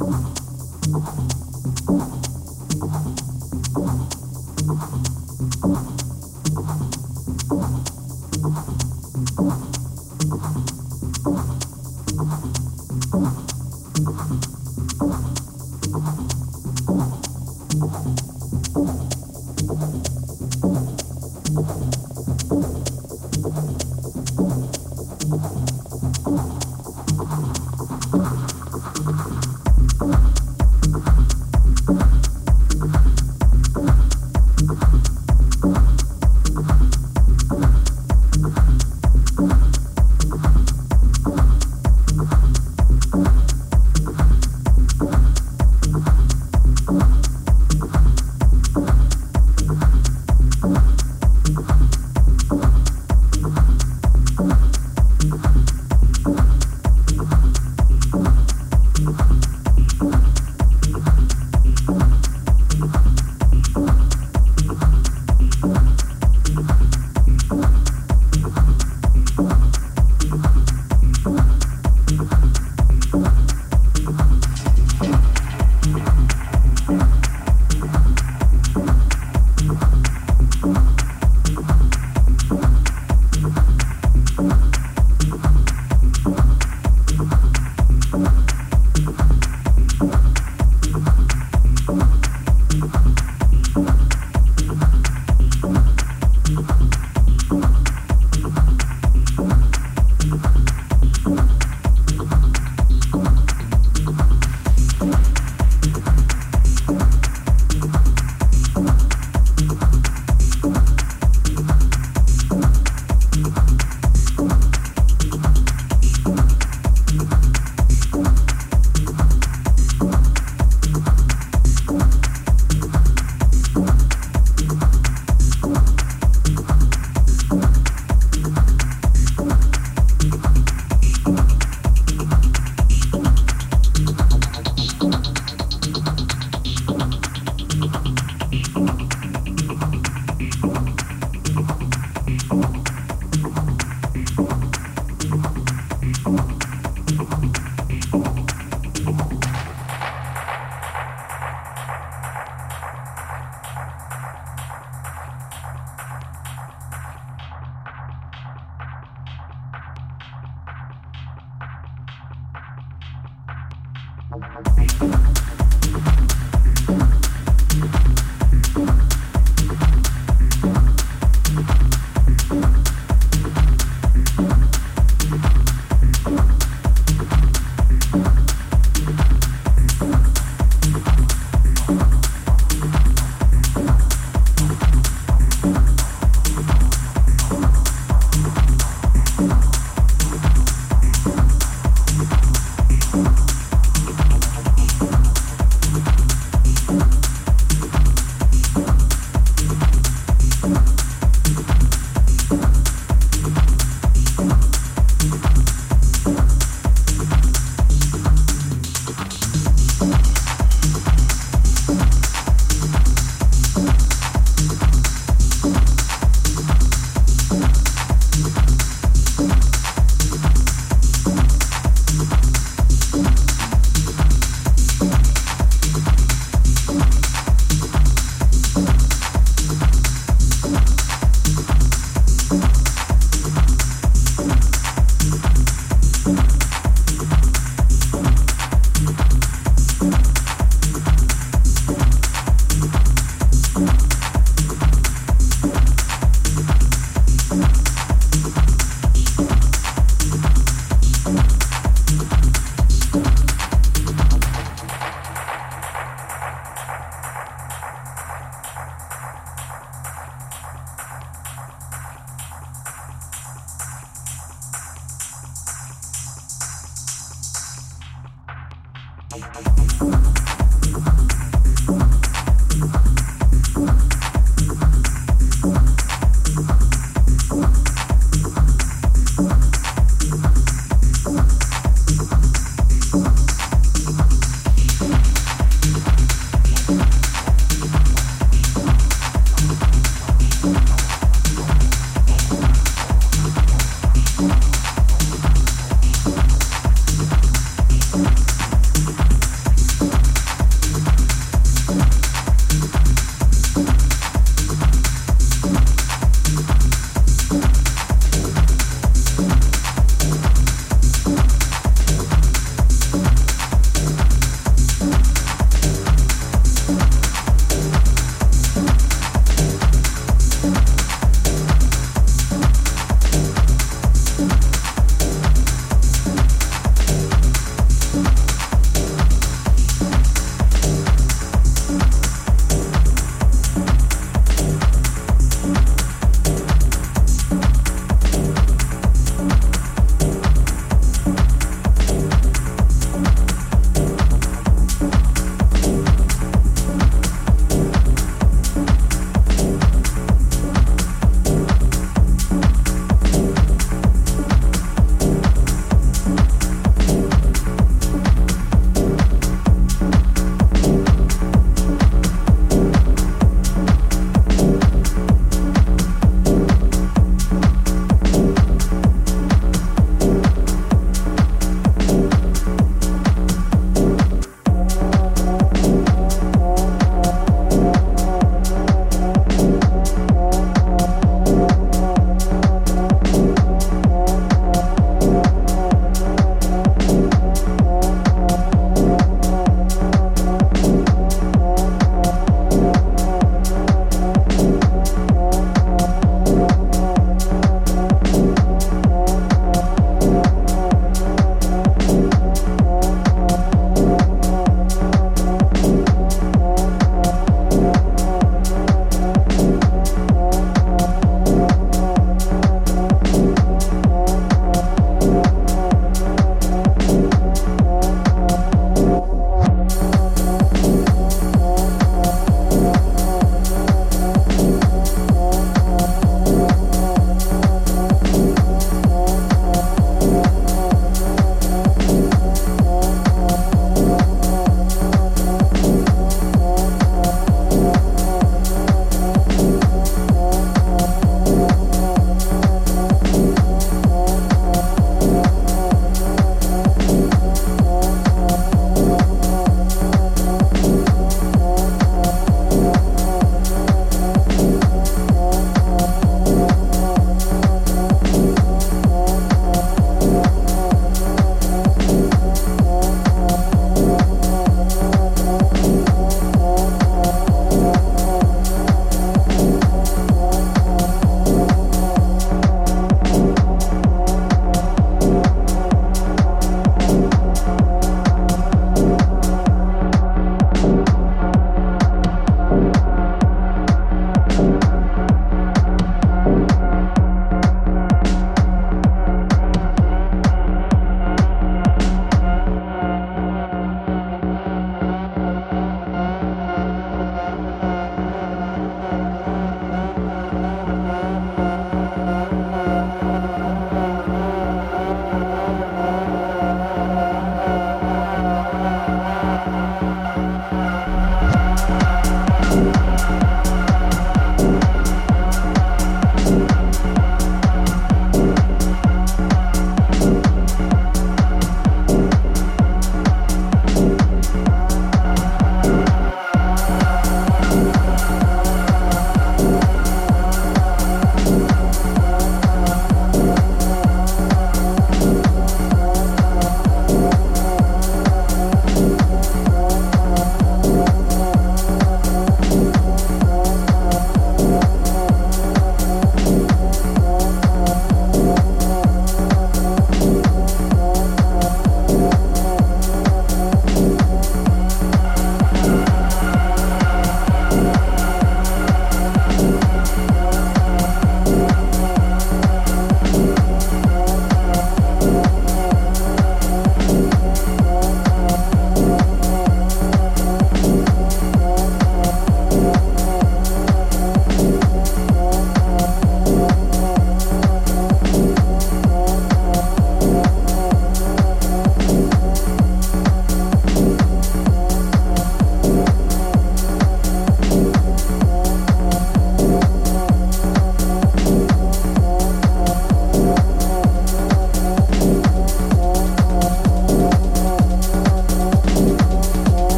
Thank you.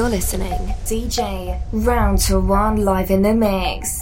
You're listening. DJ Round to One live in the mix.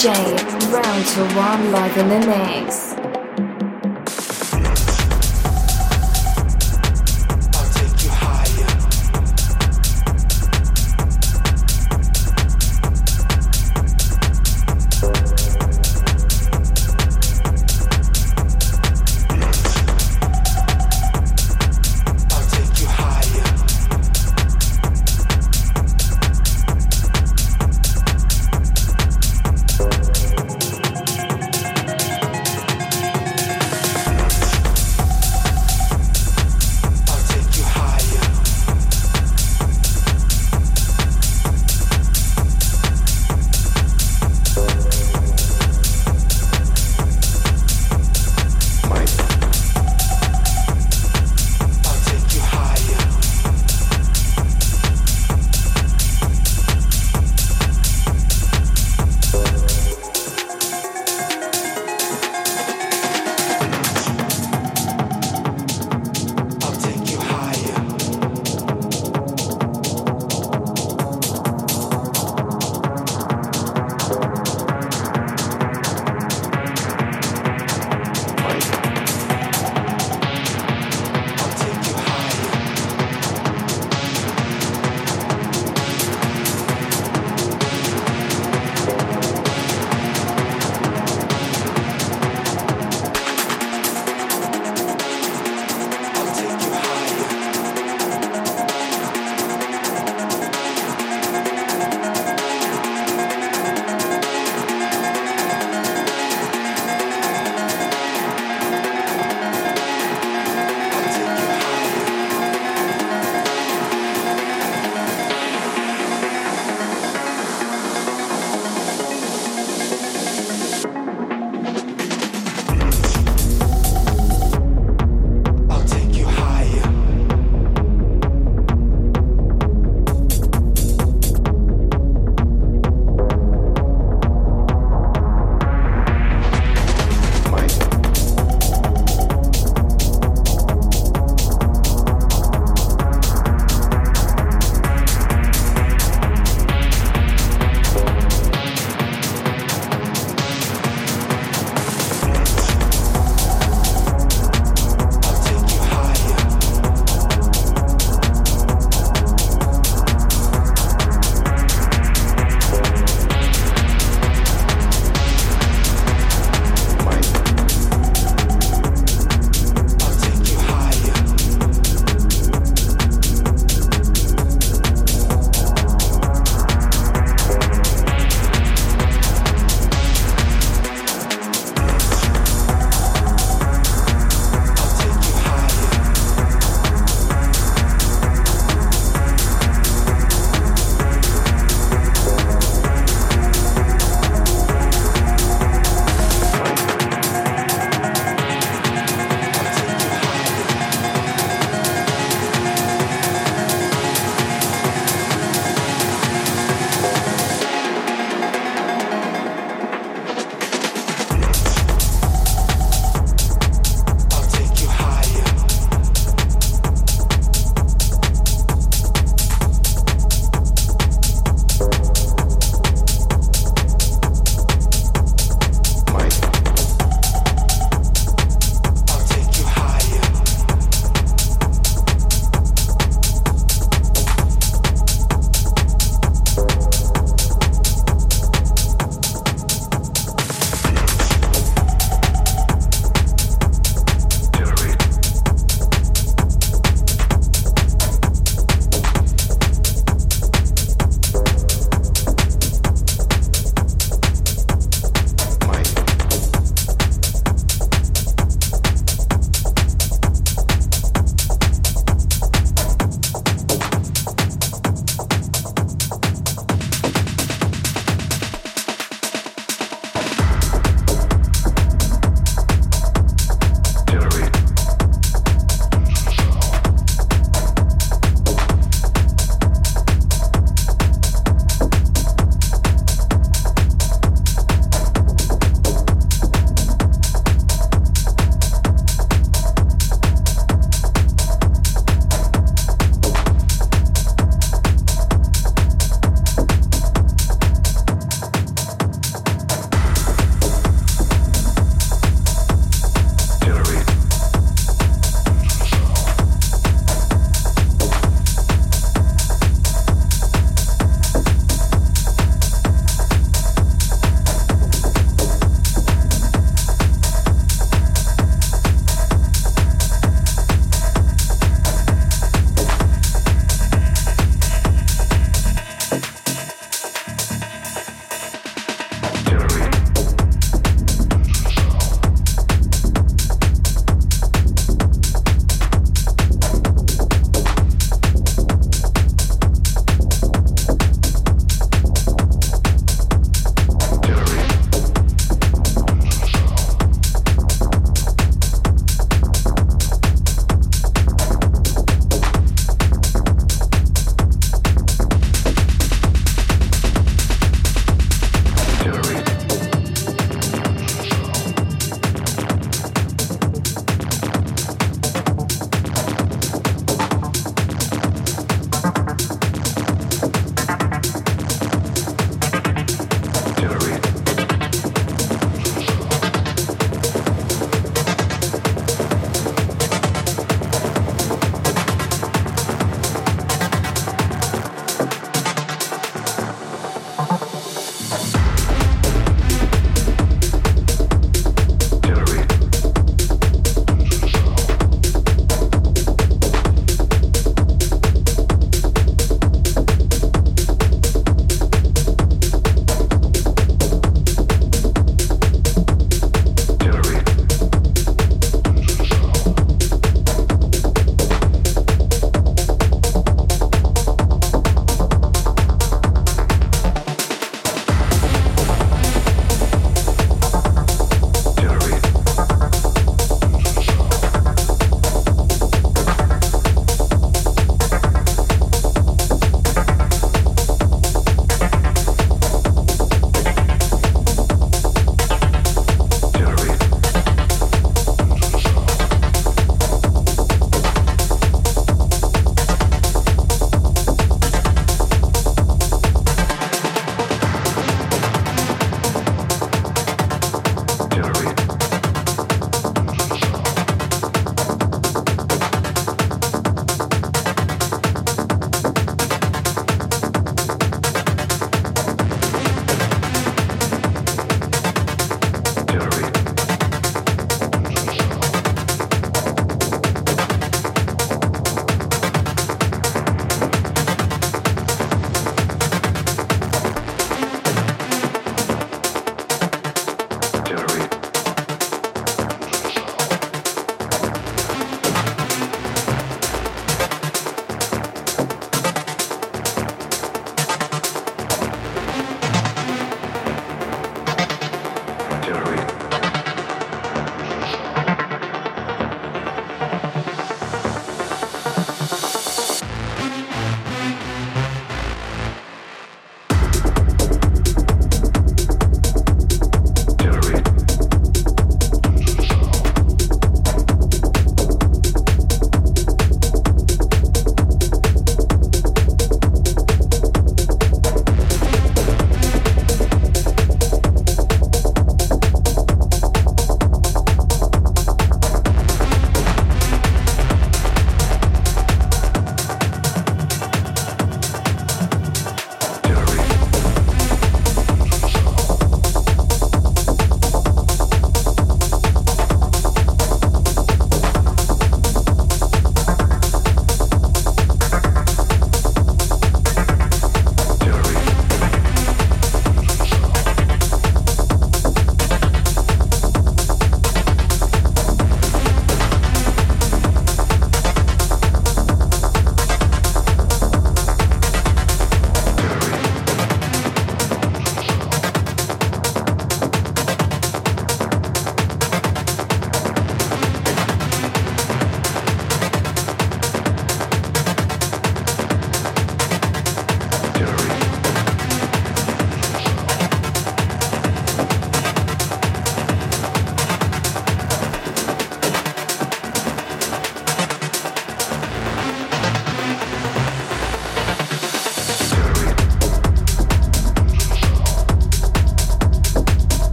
DJ Round to One live in the mix.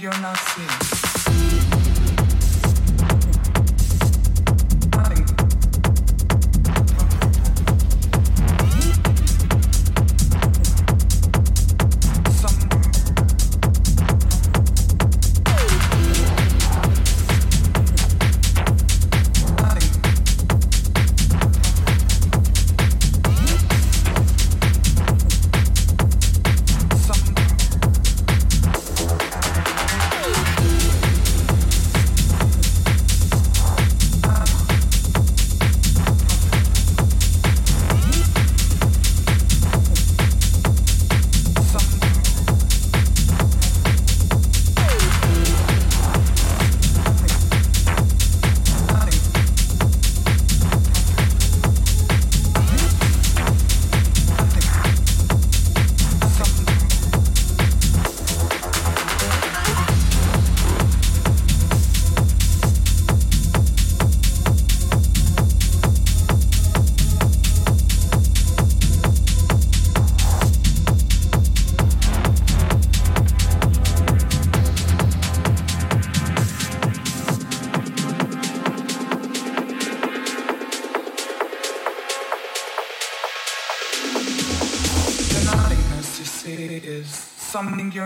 you're not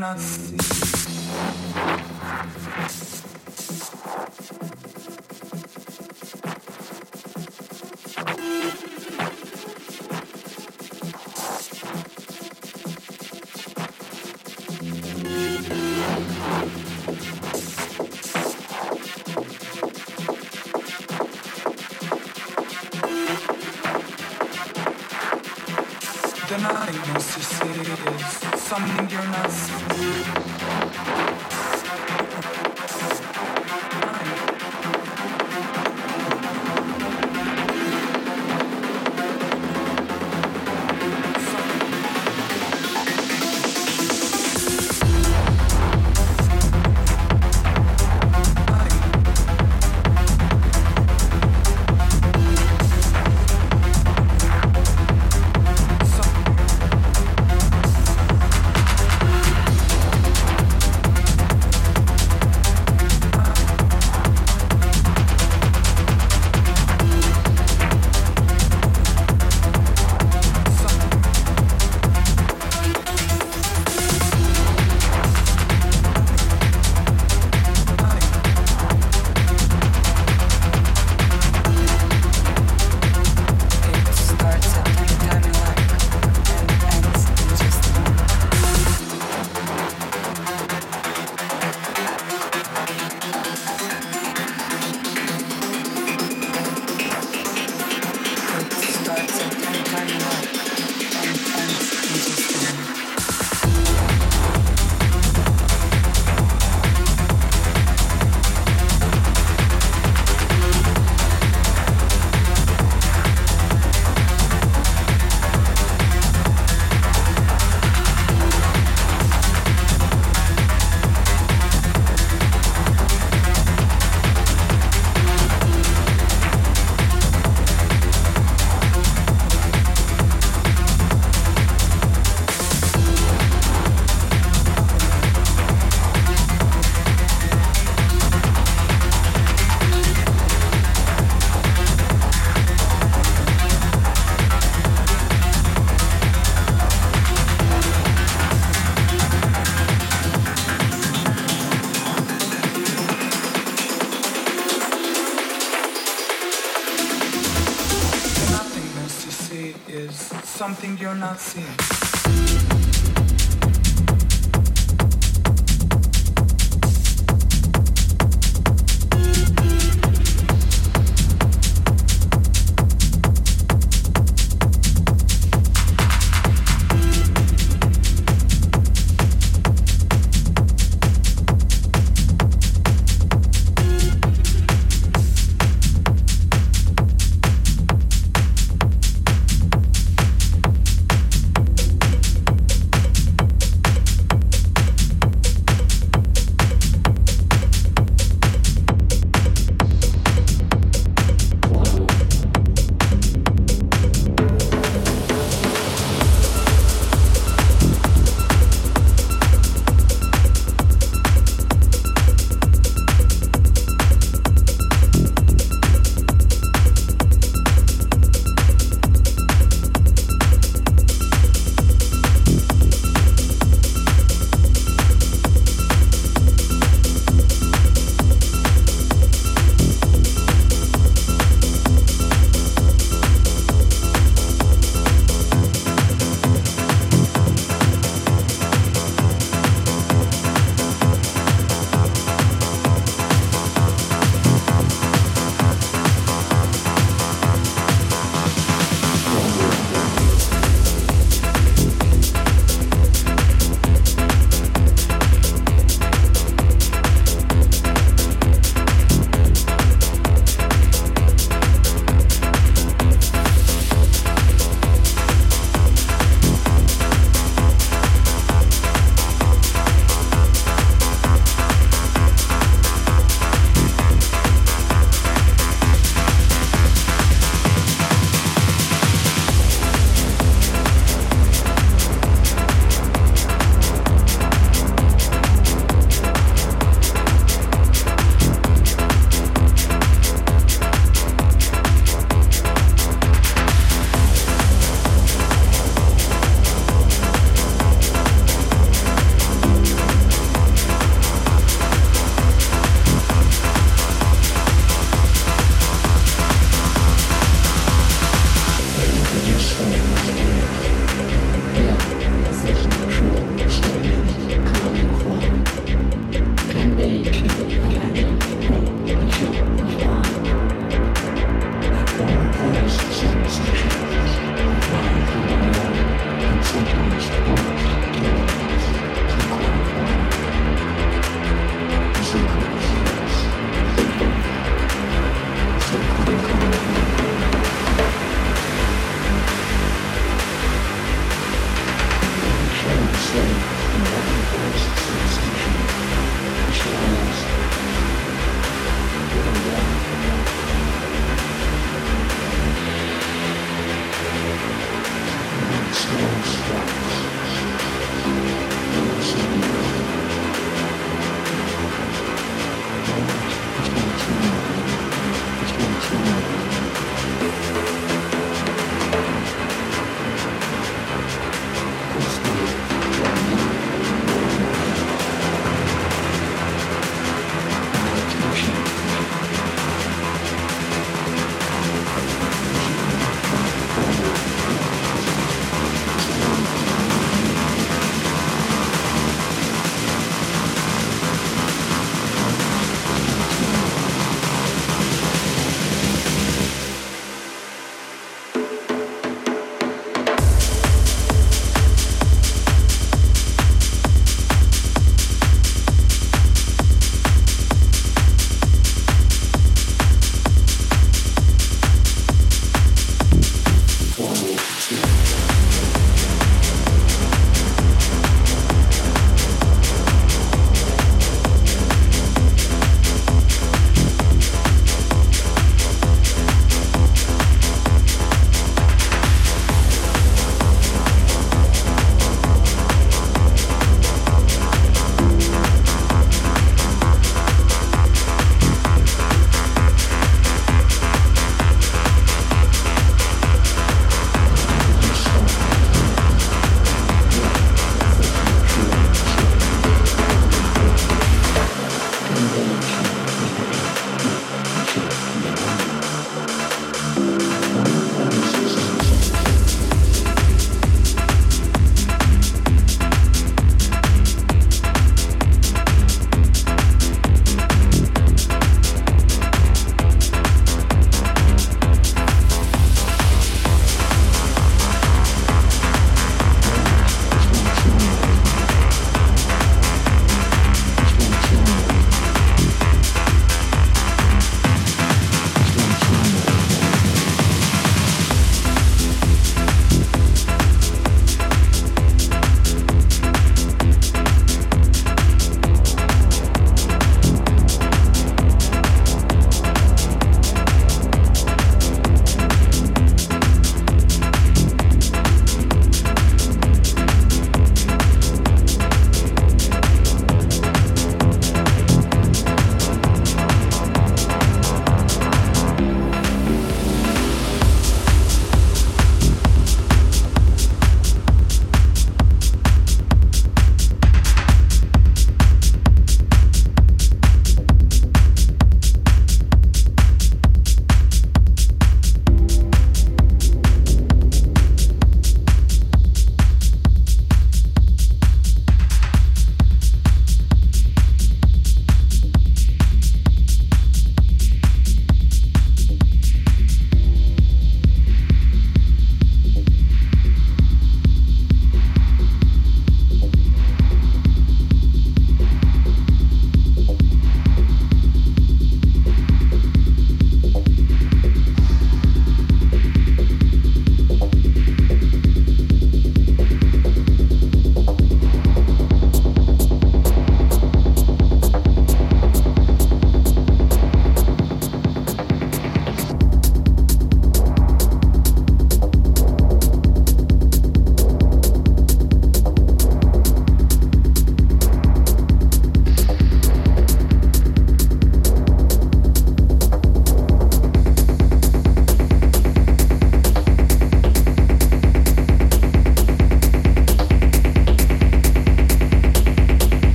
not mm. you're not seeing.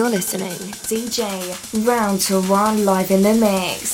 You're listening DJ Round to One live in the mix.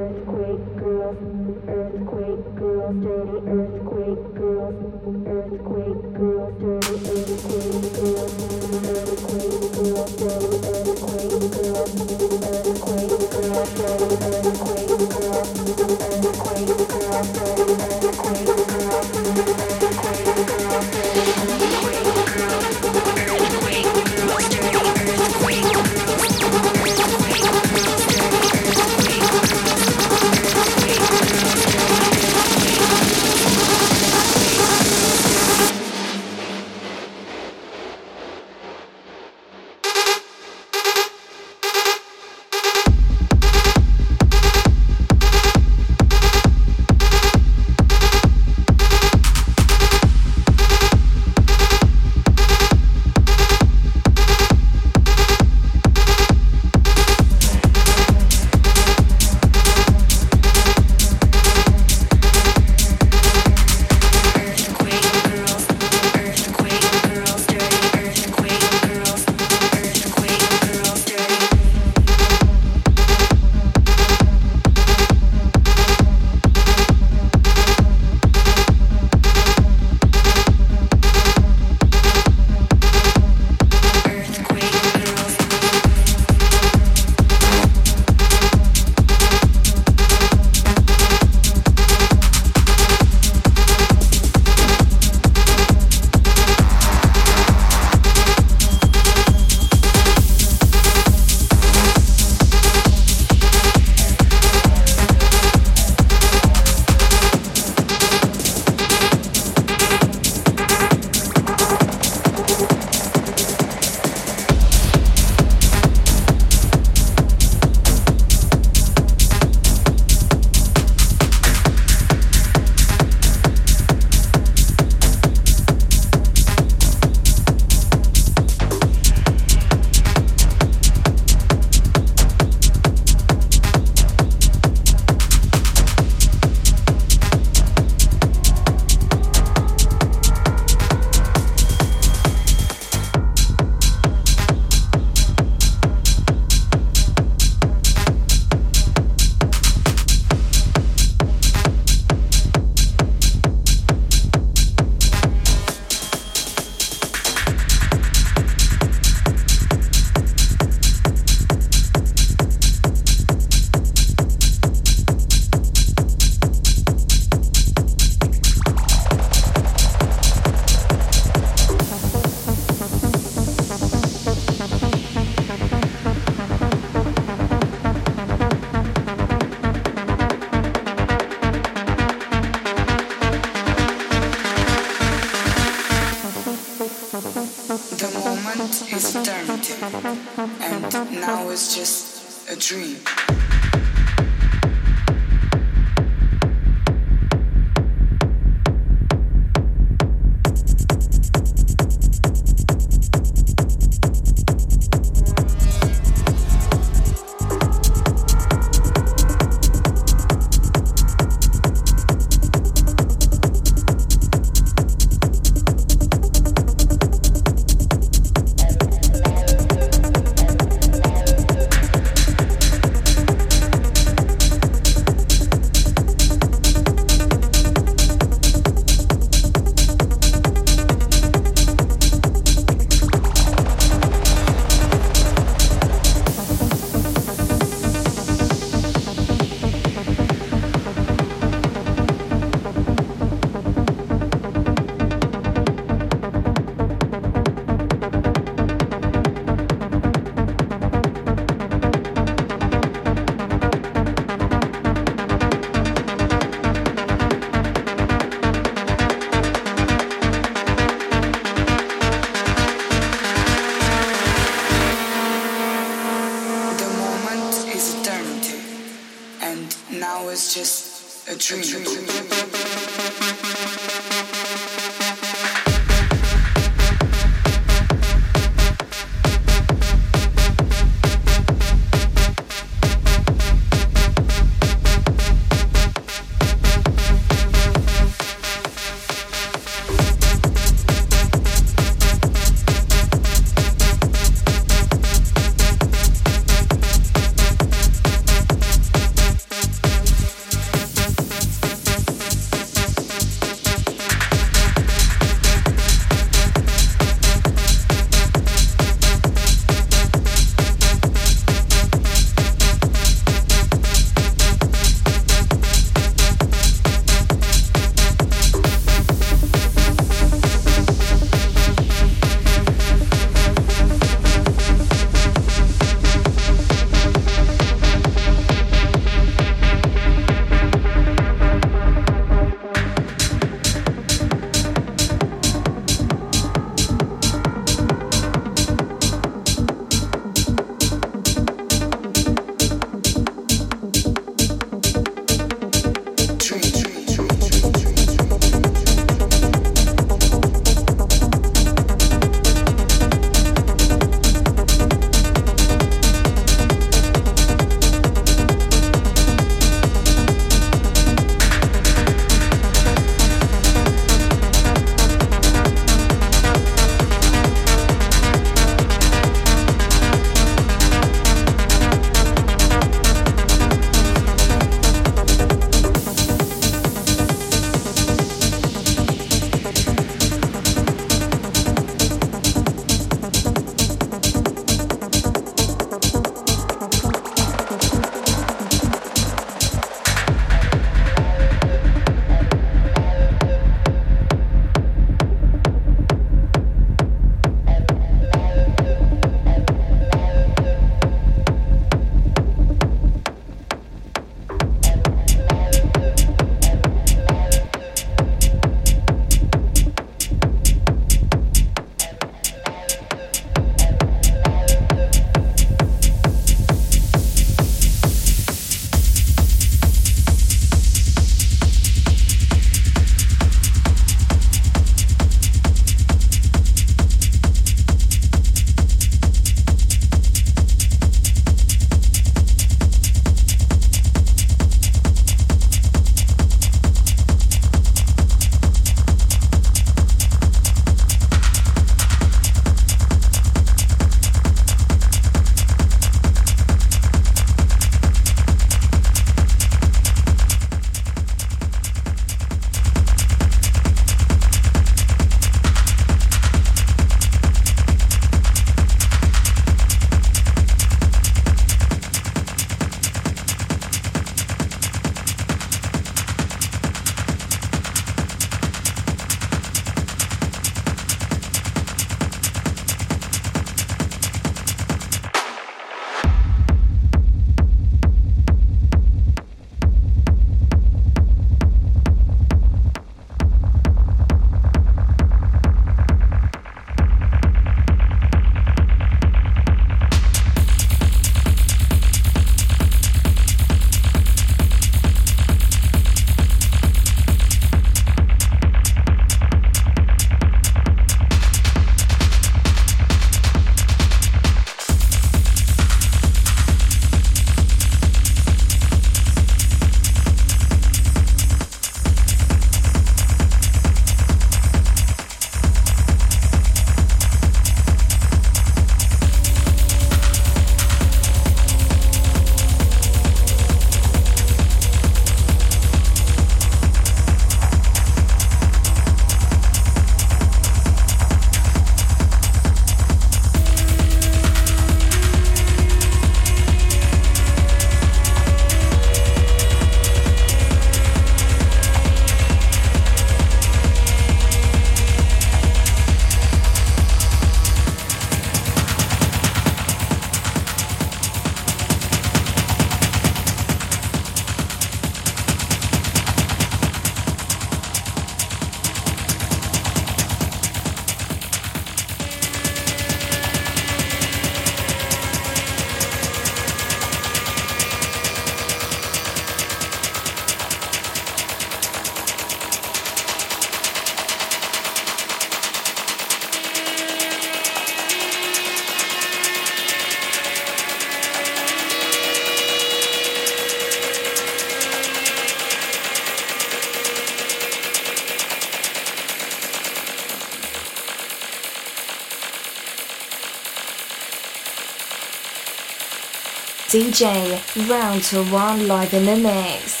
DJ Round to One live in the mix.